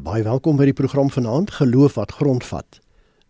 Baie welkom by die program vanaand Geloof wat grondvat.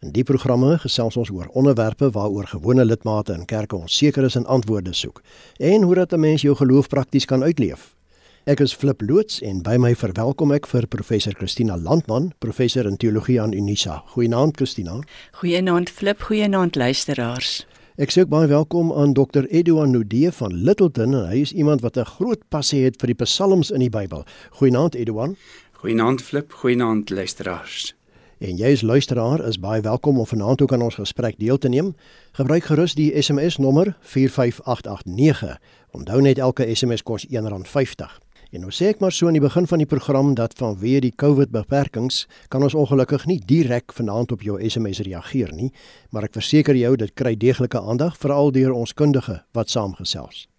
In die programme gesels ons oor onderwerpe waaroor gewone lidmate in kerke onseker is en antwoorde soek en hoe dat 'n mens jou geloof prakties kan uitleef. Ek is Flip loods en by my verwelkom ek vir professor Christina Landman, professor in teologie aan Unisa. Goeienaand Christina. Goeienaand Flip, goeienaand luisteraars. Ek sê ook baie welkom aan Dr. Eduan Nudee van Littleton en hy is iemand wat 'n groot passie het vir die psalms in die Bybel. Goeienaand Eduan. Goeienaand Flip, goeienaand luisteraars. En jy as luisteraar is baie welkom om vanaand ook aan ons gesprek deel te neem. Gebruik gerus die SMS nommer 45889. Onthou net elke SMS kos R1.50. En nou sê ek maar so aan die begin van die program dat vanweë die COVID beperkings kan ons ongelukkig nie direk vanaand op jou SMS reageer nie, maar ek verseker jou dit kry deeglike aandag veral deur ons kundige wat saamgesels.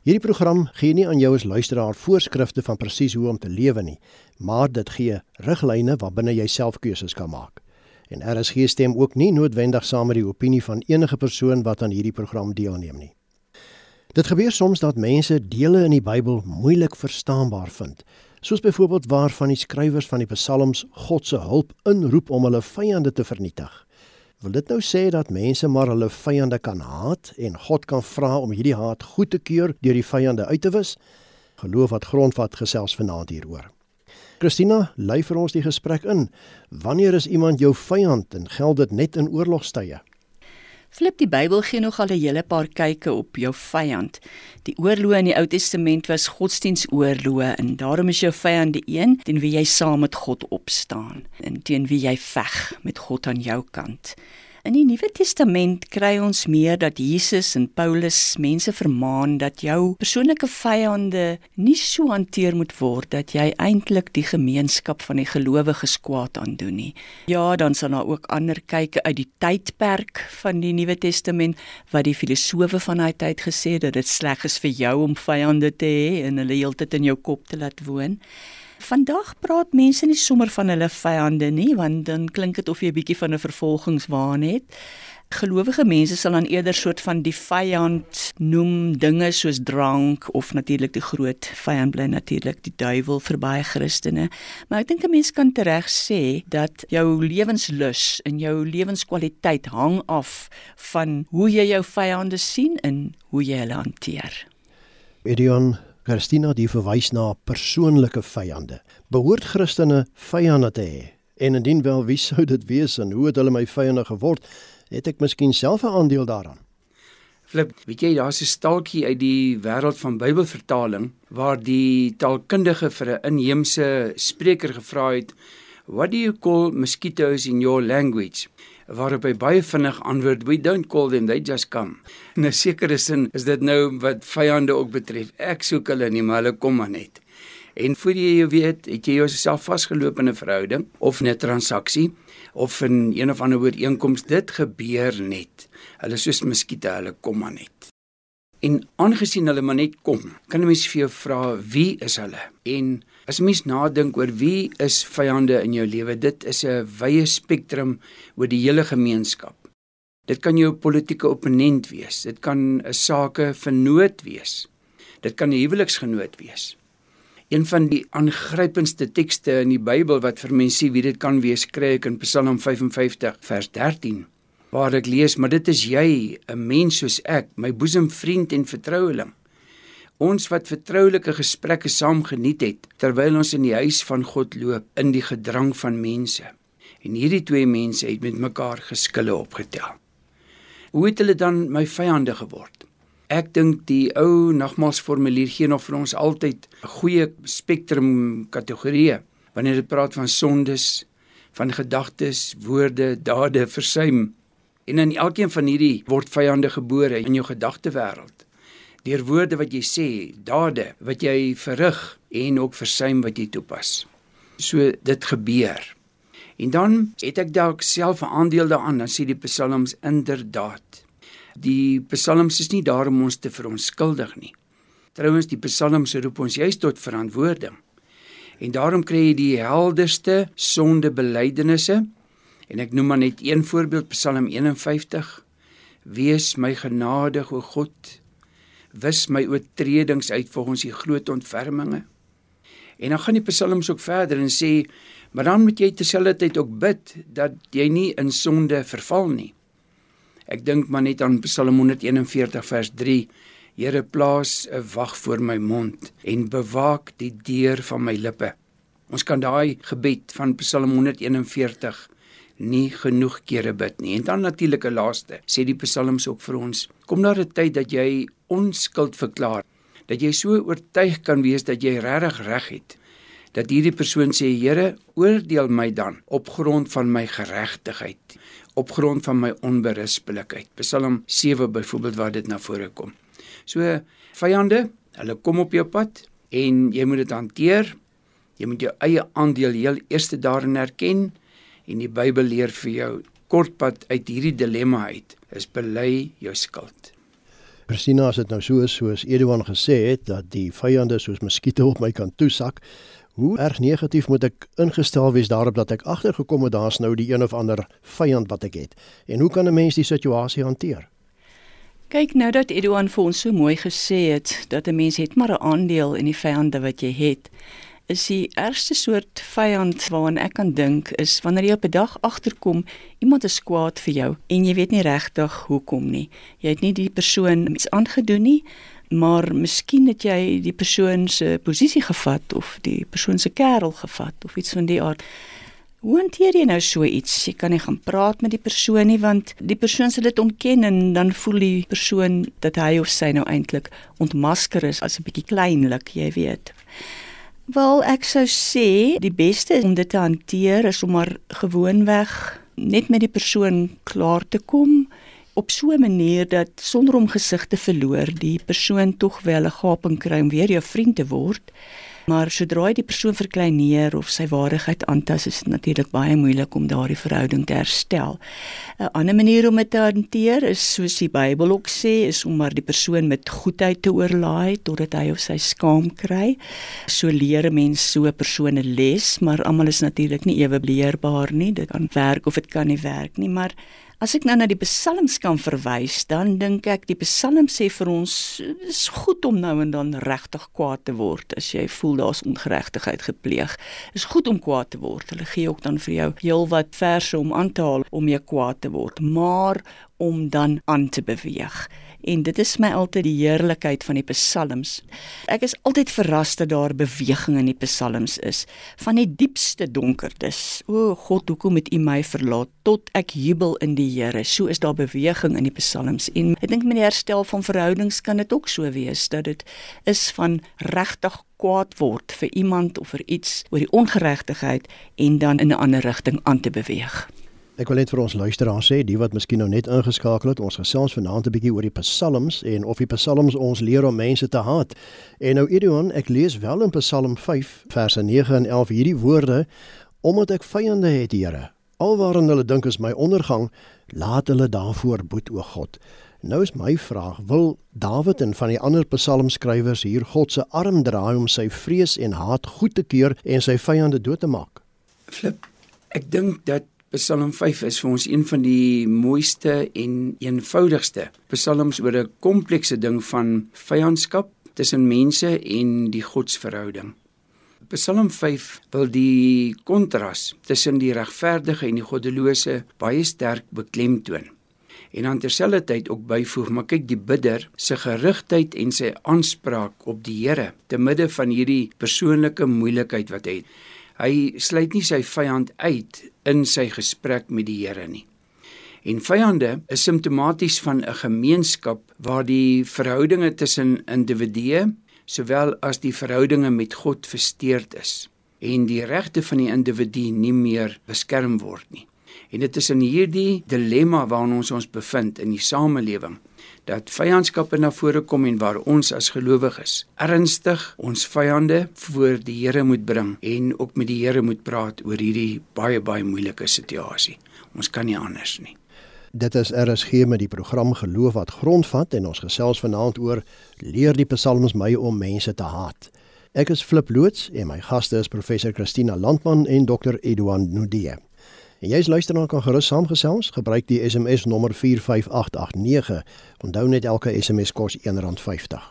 Hierdie program gee nie aan jou as luisteraar voorskrifte van presies hoe om te lewe nie, maar dit gee riglyne waarbinne jy self keuses kan maak. En RSG stem ook nie noodwendig saam met die opinie van enige persoon wat aan hierdie program deelneem nie. Dit gebeur soms dat mense dele in die Bybel moeilik verstaanbaar vind, soos byvoorbeeld waar van die skrywers van die Psalms God se hulp inroep om hulle vyande te vernietig. Wil dit nou sê dat mense maar hulle vyande kan haat en God kan vra om hierdie haat goed te keur deur die vyande uit te wis? Geloof wat grondvat gesels vanaand hieroor. Christina, lei vir ons die gesprek in. Wanneer is iemand jou vyand en geld dit net in oorlogstye? Flip die Bybel gee nog al 'n hele paar kyke op jou vyand. Die oorloë in die Ou Testament was godsdienstoorloë en daarom is jou vyand die een teen wie jy saam met God opstaan en teen wie jy veg met God aan jou kant. In die Nuwe Testament kry ons meer dat Jesus en Paulus mense vermaan dat jou persoonlike vyande nie so hanteer moet word dat jy eintlik die gemeenskap van die gelowiges kwaad aandoen nie. Ja, dan sal daar ook ander kyke uit die tydperk van die Nuwe Testament wat die filosowe van daai tyd gesê het dat dit sleg is vir jou om vyande te hê en hulle heeltyd in jou kop te laat woon. Vandag praat mense nie sommer van hulle vyande nie, want dan klink dit of jy 'n bietjie van 'n vervolgingswaan het. Gelowige mense sal dan eerder soort van die vyand noem dinge soos drank of natuurlik die groot vyand bly natuurlik die duiwel vir baie Christene. Maar ek dink 'n mens kan tereg sê dat jou lewenslus en jou lewenskwaliteit hang af van hoe jy jou vyande sien en hoe jy hulle hanteer. Edion Christina die verwys na persoonlike vyande. Behoort Christene vyande te hê? En indien wel, wie sou dit wees en hoe het hulle my vyande geword? Het ek miskien self 'n aandeel daaraan? Flip, weet jy daar's 'n staaltjie uit die wêreld van Bybelvertaling waar die taalkundige vir 'n inheemse spreker gevra het, "What do you call mosquitoes in your language?" Waarop hy baie vinnig antwoord we don't call them they just come. In 'n sekere sin is dit nou wat vyande ook betref. Ek soek hulle nie, maar hulle kom maar net. En voor jy jou weet, het jy jouself vasgeloop in 'n verhouding of 'n transaksie of in een of ander ooreenkoms, dit gebeur net. Hulle soos muskiete, hulle kom maar net. En aangesien hulle maar net kom, kan 'n mens vir jou vra, wie is hulle? En As jy mens nadink oor wie is vyande in jou lewe, dit is 'n wye spektrum oor die hele gemeenskap. Dit kan jou politieke opponent wees, dit kan 'n sake vernoot wees. Dit kan 'n huweliksgenoot wees. Een van die aangrypendste tekste in die Bybel wat vir mense wie dit kan wees, kry ek in Psalm 55 vers 13, waar ek lees: "Maar dit is jy, 'n mens soos ek, my boesemvriend en vertroueling." Ons wat vertroulike gesprekke saam geniet het terwyl ons in die huis van God loop in die gedrang van mense. En hierdie twee mense het met mekaar geskille opgetel. Hoe het hulle dan my vyande geword? Ek dink die ou nagmaalsformulier gee nog vir ons altyd 'n goeie spektrum kategorieë wanneer dit praat van sondes, van gedagtes, woorde, dade, versuim. En in elkeen van hierdie word vyande gebore in jou gedagtewêreld deur woorde wat jy sê, dade wat jy verrig en ook versuim wat jy toepas. So dit gebeur. En dan het ek dalk self 'n aandeel daaraan, dan sê die psalms inderdaad. Die psalms is nie daar om ons te verontskuldig nie. Trouwens die psalms roep ons juis tot verantwoording. En daarom kry jy die helderste sondebelydenisse. En ek noem maar net een voorbeeld Psalm 51. Wees my genadig o God wis my oortredings uit volgens die groot ontferminge. En dan gaan die psalms ook verder en sê Maar dan moet jy terselfdertyd ook bid dat jy nie in sonde verval nie. Ek dink maar net aan Psalm 141 vers 3. Here plaas 'n wag voor my mond en bewaak die deur van my lippe. Ons kan daai gebed van Psalm 141 nie genoeg kere bid nie. En dan natuurlik 'n laaste, sê die psalms ook vir ons, kom daar 'n tyd dat jy onskuld verklaar, dat jy so oortuig kan wees dat jy regtig reg het. Dat hierdie persoon sê Here, oordeel my dan op grond van my geregtigheid, op grond van my onberispelikheid. Psalm 7 byvoorbeeld waar dit na vore kom. So vyande, hulle kom op jou pad en jy moet dit hanteer. Jy moet jou eie aandeel heel eerste daarin erken en die Bybel leer vir jou kortpad uit hierdie dilemma uit is bely jou skuld. Persina as dit nou so is soos Edouan gesê het dat die vyande soos muskiete op my kan toesak, hoe erg negatief moet ek ingestel wees daarop dat ek agtergekom het daar's nou die een of ander vyand wat ek het. En hoe kan 'n mens die situasie hanteer? Kyk nou dat Edouan vir ons so mooi gesê het dat 'n mens het maar 'n aandeel in die vyande wat jy het is die ergste soort vyand waaraan ek kan dink is wanneer jy op 'n dag agterkom iemand is kwaad vir jou en jy weet nie regtig hoekom nie. Jy het nie die persoon iets aangedoen nie, maar miskien het jy die persoon se posisie gevat of die persoon se kerel gevat of iets van die aard. Hoe hanteer jy nou so iets? Jy kan nie gaan praat met die persoon nie want die persoon sal dit ontken en dan voel die persoon dat hy of sy nou eintlik ontmasker is as 'n bietjie kleinlik, jy weet. Wel, ek sou sê die beste om dit te hanteer is om maar gewoonweg net met die persoon klaar te kom op so 'n manier dat sonder om gesig te verloor, die persoon tog wel 'n gaping kry om weer jou vriend te word. Maar sodra jy die persoon verkleineer of sy waardigheid aantas, is dit natuurlik baie moeilik om daardie verhouding te herstel. 'n Ander manier om dit te hanteer is soos die Bybel ook sê, is om maar die persoon met goedheid te oorlaai totdat hy of sy skaam kry. So leer 'n mens so 'n persoon 'n les, maar almal is natuurlik nie ewe leerbaar nie. Dit kan werk of dit kan nie werk nie, maar As ek nou na die psalms kan verwys, dan dink ek die psalm sê vir ons is goed om nou en dan regtig kwaad te word as jy voel daar's ongeregtigheid gepleeg. Is goed om kwaad te word. Hulle gee ook dan vir jou heelwat verse om aan te haal om jy kwaad te word, maar om dan aan te beweeg en dit is my altyd die heerlikheid van die psalms. Ek is altyd verras dat daar beweging in die psalms is van die diepste donkertes. O God, hoekom het U my verlaat tot ek jubel in die Here? So is daar beweging in die psalms en ek dink met die herstel van verhoudings kan dit ook so wees dat dit is van regtig kwaad word vir iemand of vir iets oor die ongeregtigheid en dan in 'n ander rigting aan te beweeg. Ek wil net vir ons luisteraars sê, die wat miskien nou net ingeskakel het, ons gesels vanaand 'n bietjie oor die psalms en of die psalms ons leer om mense te haat. En nou Edouan, ek lees wel in Psalm 5 verse 9 en 11 hierdie woorde: Omdat ek vyande het, Here, alwaar hulle dink is my ondergang, laat hulle daarvoor boet o God. Nou is my vraag, wil Dawid en van die ander psalmskrywers hier God se arm draai om sy vrees en haat goed te keur en sy vyande dood te maak? Flip, ek dink dat Psalm 5 is vir ons een van die mooiste en eenvoudigste psalms oor 'n komplekse ding van vyandskap tussen mense en die godsverhouding. Psalm 5 wil die kontras tussen die regverdige en die goddelose baie sterk beklemtoon. En aan terselfdertyd ook byvoeg, maar kyk die bidder se gerigtheid en sy aanspraak op die Here te midde van hierdie persoonlike moeilikheid wat hy het. Hy sluit nie sy vyand uit in sy gesprek met die Here nie. En vyande is simptomaties van 'n gemeenskap waar die verhoudinge tussen individue sowel as die verhoudinge met God versteurd is en die regte van die individu nie meer beskerm word nie. En dit is in hierdie dilemma waarin ons ons bevind in die samelewing dat vyandskappe na vore kom en waar ons as gelowiges ernstig ons vyande voor die Here moet bring en ook met die Here moet praat oor hierdie baie baie moeilike situasie. Ons kan nie anders nie. Dit is RSG met die program Geloof wat grondvat en ons gesels vanaand oor leer die psalms my om mense te haat. Ek is Flip loods en my gaste is professor Christina Landman en dokter Eduan Nudie. En jy's luister dan kan gerus saamgesels, gebruik die SMS nommer 45889. Onthou net elke SMS kos R1.50.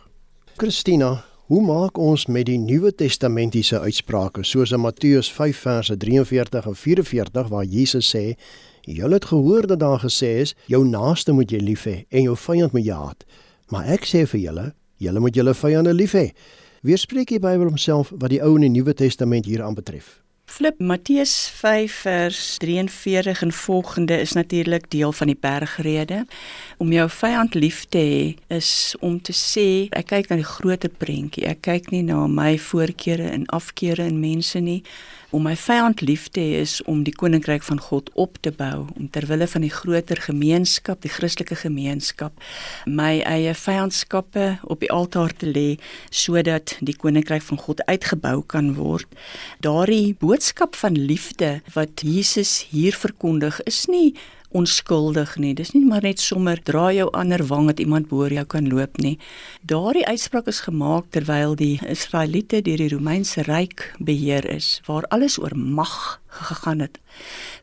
Christina, Hoe maak ons met die Nuwe Testamentiese uitsprake soos in Matteus 5 verse 43 en 44 waar Jesus sê: "Julle het gehoor dat daar gesê is: Jou naaste moet jy lief hê en jou vyand moet jy haat. Maar ek sê vir julle, julle moet julle vyande lief hê." Weerspreek die Bybel homself wat die Ou en die Nuwe Testament hier aanbetref? Flip Matteus 5 vers 43 en volgende is natuurlik deel van die bergrede. Om jou vyand lief te hê is om te sê ek kyk na die groter prentjie. Ek kyk nie na my voorkeure en afkeure in mense nie om my vyand lief te hê is om die koninkryk van God op te bou, om ter wille van die groter gemeenskap, die Christelike gemeenskap, my eie vyandskappe op die altaar te lê sodat die koninkryk van God uitgebou kan word. Daardie boodskap van liefde wat Jesus hier verkondig is nie onskuldig nie. Dis nie maar net sommer draai jou ander wang dat iemand boor jou kan loop nie. Daardie uitspraak is gemaak terwyl die Israeliete deur die Romeinse ryk beheer is waar alles oor mag gegaan het.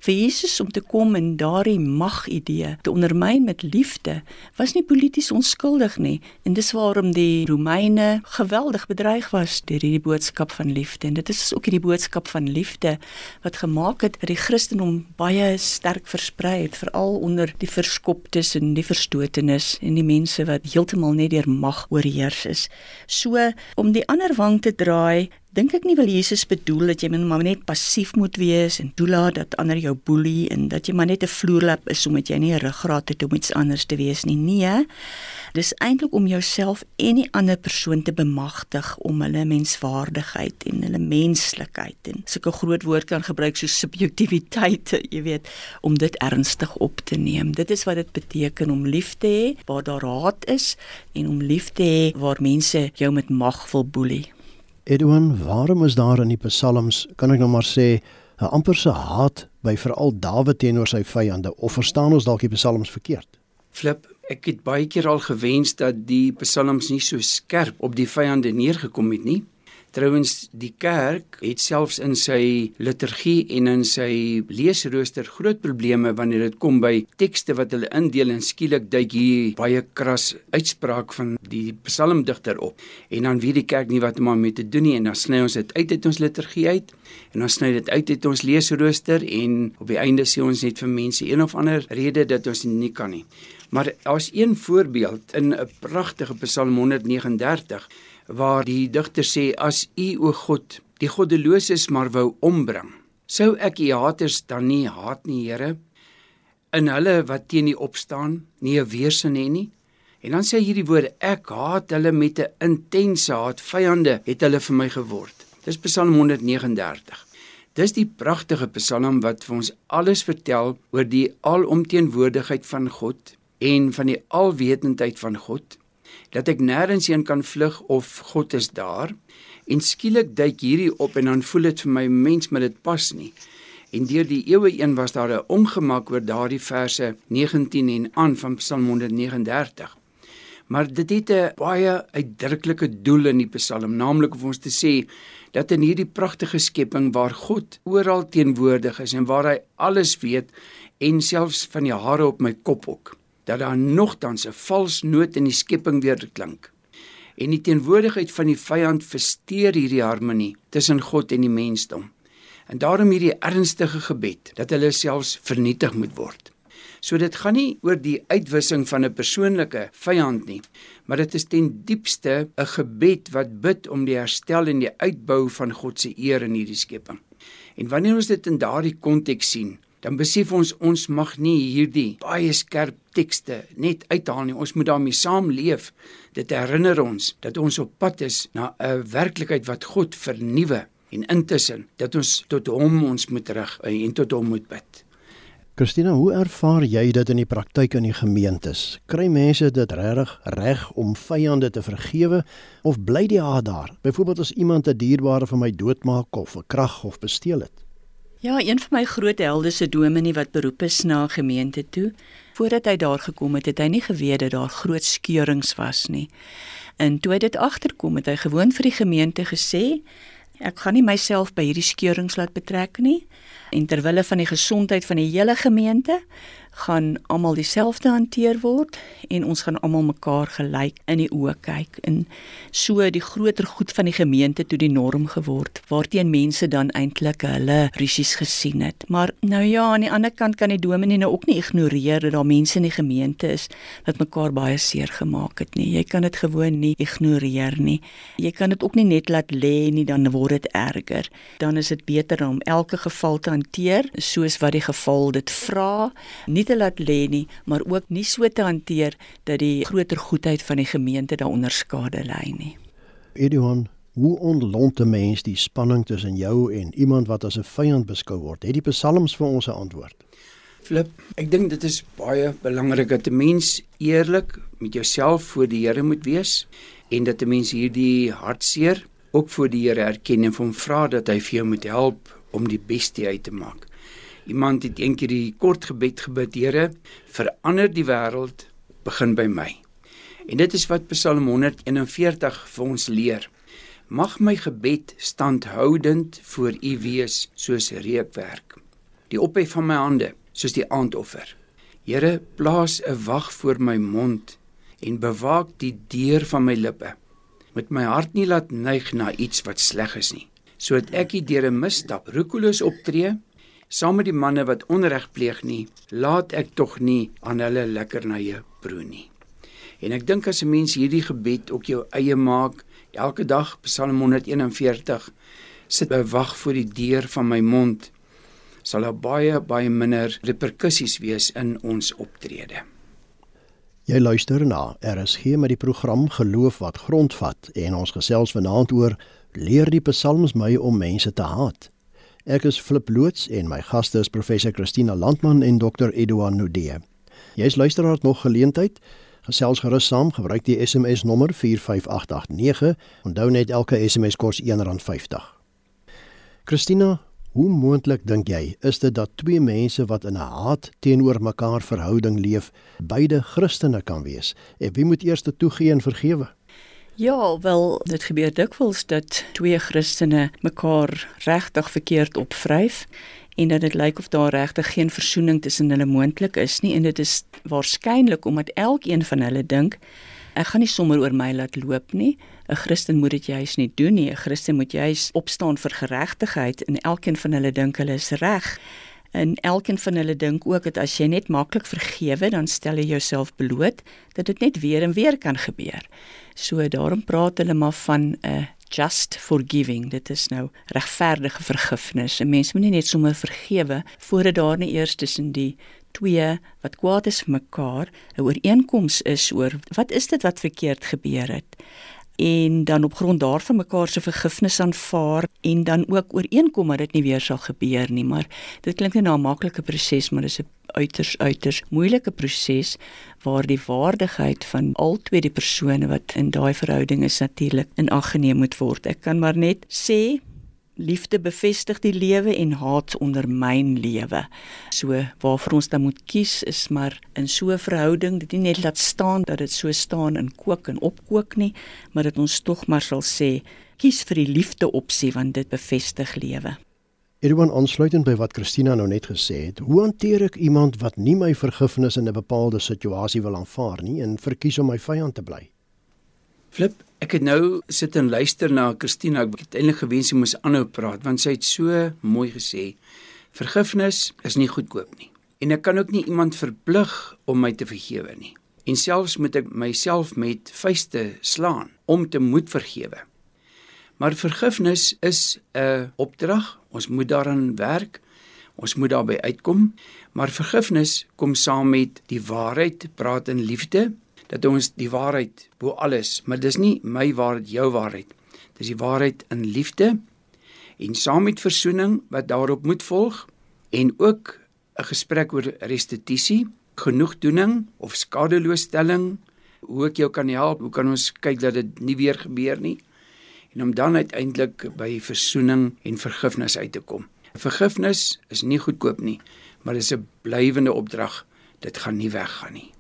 Vir Jesus om te kom en daardie magidee te ondermyn met liefde was nie polities onskuldig nie en dis waarom die Romeine geweldig bedreig was deur hierdie boodskap van liefde en dit is ook hierdie boodskap van liefde wat gemaak het dat die Christendom baie sterk versprei het veral onder die verskoptes en die verstotenis en die mense wat heeltemal net deur mag oorheers is. So om die ander wang te draai dink ek nie wil Jesus bedoel dat jy maar net passief moet wees en toelaat dat ander jou boelie en dat jy maar net 'n vloerlap is omdat jy nie 'n ruggraat het om iets anders te wees nie. Nee. Dis eintlik om jouself en die ander persoon te bemagtig om hulle menswaardigheid en hulle menslikheid en sulke groot woord kan gebruik so subjektiwiteit, jy weet, om dit ernstig op te neem. Dit is wat dit beteken om lief te hê waar daar haat is en om lief te hê waar mense jou met mag wil boelie. Edwin, waarom is daar in die psalms, kan ek nou maar sê, 'n amperse haat by veral Dawid teenoor sy vyande of verstaan ons dalk die psalms verkeerd? Flip, ek het baie keer al gewens dat die psalms nie so skerp op die vyande neergekom het nie. Trouwens die kerk het selfs in sy liturgie en in sy leesrooster groot probleme wanneer dit kom by tekste wat hulle indeel en skielik duik hier baie kras uitspraak van die psalmdigter op. En dan weet die kerk nie wat om daarmee te doen nie en dan sny ons dit uit uit ons liturgie uit en dan sny dit uit uit ons leesrooster en op die einde sê ons net vir mense een of ander rede dat ons nie kan nie. Maar as een voorbeeld in 'n pragtige Psalm 139 waar die digter sê as u o God die goddeloses maar wou ombring sou ek u haters dan nie haat nie Here? In hulle wat teen u opstaan nie 'n weersin hê nie? En dan sê hierdie woorde ek haat hulle met 'n intense haat. Vyande het hulle vir my geword. Dis Psalm 139 Dis die pragtige Psalm wat vir ons alles vertel oor die alomteenwoordigheid van God en van die alwetendheid van God dat ek nêrens heen kan vlug of God is daar. En skielik duik hierdie op en dan voel dit vir my mens met dit pas nie. En deur die eeue een was daar 'n ongemak oor daardie verse 19 en aan van Psalm 139. Maar dit het 'n baie uitdruklike doel in die Psalm, naamlik om ons te sê dat in hierdie pragtige skepping waar God oral teenwoordig is en waar hy alles weet en selfs van die hare op my kop ook dat daar nogtans 'n vals noot in die skepping weer klink. En die teenwoordigheid van die vyand versteur hierdie harmonie tussen God en die mensdom. En daarom hierdie ernstige gebed dat hulle selfs vernietig moet word. So dit gaan nie oor die uitwissing van 'n persoonlike vyand nie, maar dit is ten diepste 'n gebed wat bid om die herstel en die uitbou van God se eer in hierdie skepping. En wanneer ons dit in daardie konteks sien, dan besef ons ons mag nie hierdie baie skerp tekste net uithaal nie. Ons moet daarmee saamleef. Dit herinner ons dat ons op pad is na 'n werklikheid wat God vernuwe en intussen dat ons tot hom ons moet rig en tot hom moet bid. Christina, hoe ervaar jy dit in die praktyk in die gemeentes? Kry mense dit regtig reg om vyande te vergewe of bly die haat daar? Byvoorbeeld as iemand 'n dierbare vir my doodmaak of 'n krag of besteel het. Ja, een van my groot helde se dominee wat beroep is na gemeente toe, voordat hy daar gekom het, het hy nie geweet dat daar groot skeurings was nie. En toe hy dit agterkom, het hy gewoon vir die gemeente gesê, ek gaan nie myself by hierdie skeurings laat betrek nie en ter wille van die gesondheid van die hele gemeente gaan almal dieselfde hanteer word en ons gaan almal mekaar gelyk in die oë kyk en so die groter goed van die gemeente toe die norm geword waarteen mense dan eintlik hulle risies gesien het. Maar nou ja aan die ander kant kan die dominee nou ook nie ignoreer dat daar mense in die gemeente is wat mekaar baie seer gemaak het nie. Jy kan dit gewoon nie ignoreer nie. Jy kan dit ook nie net laat lê nie dan word dit erger. Dan is dit beter om elke geval te hanteer soos wat die geval dit vra nie te laat lê nie, maar ook nie so te hanteer dat die groter goedheid van die gemeente daaronder skade ly nie. Edouan, hoe ontlont 'n mens die spanning tussen jou en iemand wat as 'n vyand beskou word? Het die psalms vir ons 'n antwoord? Flip, ek dink dit is baie belangrik dat 'n mens eerlik met jouself voor die Here moet wees en dat 'n mens hierdie hartseer ook voor die Here erken en hom vra dat hy vir jou moet help om die beste uit te maak. Iemand het eendag die kort gebed gebid, Here, verander die wêreld, begin by my. En dit is wat Psalm 141 vir ons leer. Mag my gebed standhoudend voor U wees soos reukwerk. Die ophef van my hande soos die aandoffer. Here, plaas 'n wag voor my mond en bewaak die deur van my lippe. Moet my hart nie laat neig na iets wat sleg is nie, sodat ek nie deur 'n misstap roekeloos optree saam met die manne wat onreg pleeg nie, laat ek tog nie aan hulle lekkernye proe nie. En ek dink as 'n mens hierdie gebed ook jou eie maak, elke dag Psalm 141 sit by wag voor die deur van my mond, sal daar baie baie minder reperkusies wees in ons optrede. Jy luister na RSG met die program Geloof wat grondvat en ons gesels vanaand oor leer die psalms my om mense te haat. Ek is Flip Loots en my gaste is professor Christina Landman en dokter Eduard Nudee. Jy's luisteraar nog geleentheid. Gesels gerus saam, gebruik die SMS nommer 45889. Onthou net elke SMS kos R1.50. Christina, hoe moontlik dink jy is dit dat twee mense wat in 'n haat teenoor mekaar verhouding leef, beide Christene kan wees? En wie moet eers toegee en vergewe? Ja, wel, dit gebeur dikwels dat twee Christene mekaar regtig verkeerd opvryf en dat dit lyk of daar regtig geen versoening tussen hulle moontlik is nie en dit is waarskynlik omdat elkeen van hulle dink ek gaan nie sommer oor my laat loop nie. 'n Christen moet dit juis nie doen nie. 'n Christen moet juis opstaan vir geregtigheid en elkeen van hulle dink hulle is reg. En elkeen van hulle dink ook dat as jy net maklik vergewe, dan stel jy jouself bloot dat dit net weer en weer kan gebeur. So daarom praat hulle maar van 'n uh, just forgiving. Dit is nou regverdige vergifnis. 'n Mens moet nie net sommer vergewe voordat daar nie eers tussen die twee wat kwaad is vir mekaar 'n ooreenkoms is oor wat is dit wat verkeerd gebeur het en dan op grond daarvan mekaar se vergifnis aanvaar en dan ook ooreenkom dat dit nie weer sal gebeur nie. Maar dit klink nie na 'n maklike proses maar dis 'n uiters uiters moeilike proses waar die waardigheid van al twee die persone wat in daai verhouding is natuurlik in ag geneem moet word. Ek kan maar net sê liefde bevestig die lewe en haat ondermyn lewe. So waarvoor ons dan moet kies is maar in so 'n verhouding dit nie net laat staan dat dit so staan in kook en opkook nie, maar dat ons tog maar sal sê kies vir die liefde opsie want dit bevestig lewe. Edwin aansluitend by wat Christina nou net gesê het, hoe hanteer ek iemand wat nie my vergifnis in 'n bepaalde situasie wil aanvaar nie en verkies om my vyand te bly? Flip, ek het nou sit en luister na Christina. Ek het eintlik gewens sy moes aanhou praat want sy het so mooi gesê: Vergifnis is nie goedkoop nie. En ek kan ook nie iemand verplig om my te vergewe nie. En selfs moet ek myself met vuiste slaan om te moet vergewe. Maar vergifnis is 'n opdrag. Ons moet daaraan werk. Ons moet daarby uitkom. Maar vergifnis kom saam met die waarheid, praat in liefde dat ons die waarheid bo alles, maar dis nie my waarheid, jou waarheid. Dis die waarheid in liefde en saam met versoening wat daarop moet volg en ook 'n gesprek oor restituisie, genoegdoening of skadeloosstelling, hoe ek jou kan help, hoe kan ons kyk dat dit nie weer gebeur nie en om dan uiteindelik by versoening en vergifnis uit te kom. Vergifnis is nie goedkoop nie, maar dit is 'n blywende opdrag. Dit gaan nie weggaan nie.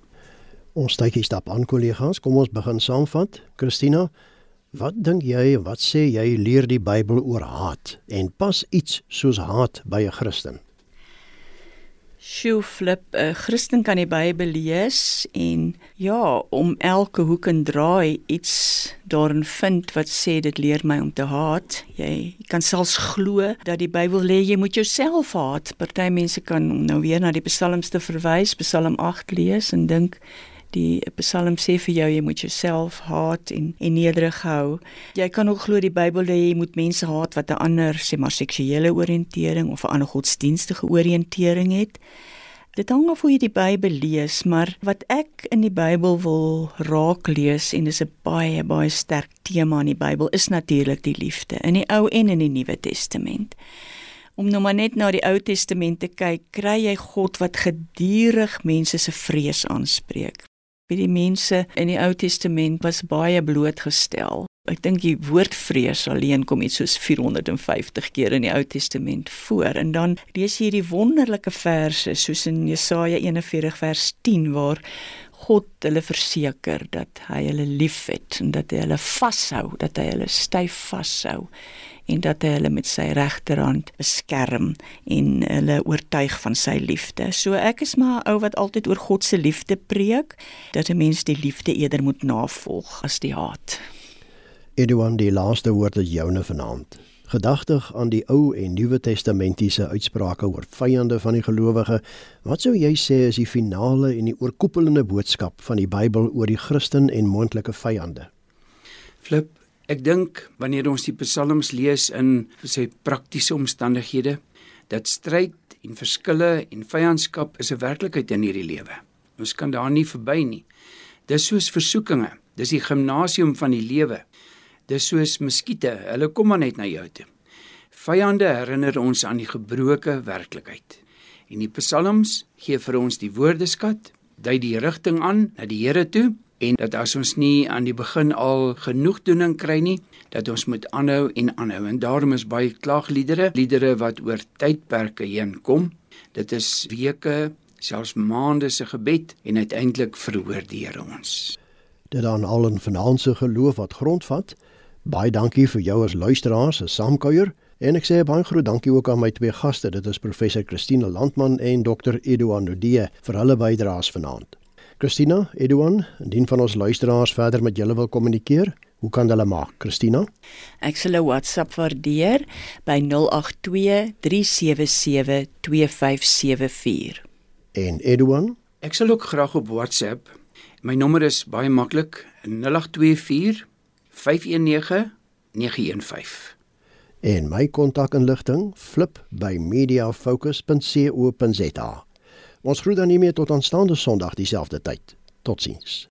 Ons tydjie stap aan kollegas, kom ons begin saamvat. Christina, wat dink jy en wat sê jy leer die Bybel oor haat en pas iets soos haat by 'n Christen? Sjoe flip, 'n Christen kan die Bybel lees en ja, om elke hoek en draai iets daarin vind wat sê dit leer my om te haat. Jy, jy kan selfs glo dat die Bybel lê jy moet jouself haat. Party mense kan nou weer na die psalms te verwys, Psalm 8 lees en dink die Psalm sê vir jou jy moet jouself haat en en nederig hou. Jy kan ook glo die Bybel sê jy moet mense haat wat 'n ander sê maar seksuele oriëntering of 'n ander godsdienstige oriëntering het. Dit hang af hoe jy die Bybel lees, maar wat ek in die Bybel wil raak lees en dis 'n baie baie sterk tema in die Bybel is natuurlik die liefde in die Ou en in die Nuwe Testament. Om nou maar net na die Ou Testament te kyk, kry jy God wat gedurig mense se vrees aanspreek. Wie die mense in die Ou Testament was baie blootgestel. Ek dink die woord vrees alleen kom iets soos 450 keer in die Ou Testament voor en dan lees jy hierdie wonderlike verse soos in Jesaja 41 vers 10 waar God hulle verseker dat hy hulle liefhet en dat hy hulle vashou, dat hy hulle styf vashou en dat hy hulle met sy regterhand beskerm en hulle oortuig van sy liefde. So ek is maar 'n ou wat altyd oor God se liefde preek, dat 'n mens die liefde eerder moet navolg as die haat. Edouan, die laaste woord is joune vanaand. Gedagtig aan die Ou en Nuwe Testamentiese uitsprake oor vyande van die gelowige, wat sou jy sê is die finale en die oorkoepelende boodskap van die Bybel oor die Christen en moontlike vyande? Flip, Ek dink wanneer ons die psalms lees in sy praktiese omstandighede, dat stryd en verskille en vyandskap is 'n werklikheid in hierdie lewe. Ons kan daar nie verby nie. Dis soos versoekinge, dis die gimnasium van die lewe. Dis soos muskiete, hulle kom maar net na jou toe. Vyande herinner ons aan die gebroke werklikheid. En die psalms gee vir ons die woordeskat, dui die rigting aan na die Here toe en dat as ons nie aan die begin al genoegdoening kry nie, dat ons moet aanhou en aanhou. En daarom is baie klaagliedere, liedere wat oor tydperke heen kom. Dit is weke, selfs maande se gebed en uiteindelik verhoor die Here ons. Dit dan al 'n finansiële geloof wat grondvat. Baie dankie vir jou as luisteraar se saamkuier. En ek sê baie groot dankie ook aan my twee gaste. Dit is professor Christine Landman en dokter Eduard Nudee vir hulle bydraes vanaand. Christina, Eduan, indien van ons luisteraars verder met julle wil kommunikeer, hoe kan hulle maak? Christina? Ek sal 'n WhatsApp waardeer by 082 377 2574. En Eduan? Ek sal ook graag op WhatsApp. My nommer is baie maklik, 0824 519 915. En my kontakinligting flip by mediafocus.co.za. Ons groet dan nie meer tot aanstaande Sondag dieselfde tyd. Totsiens.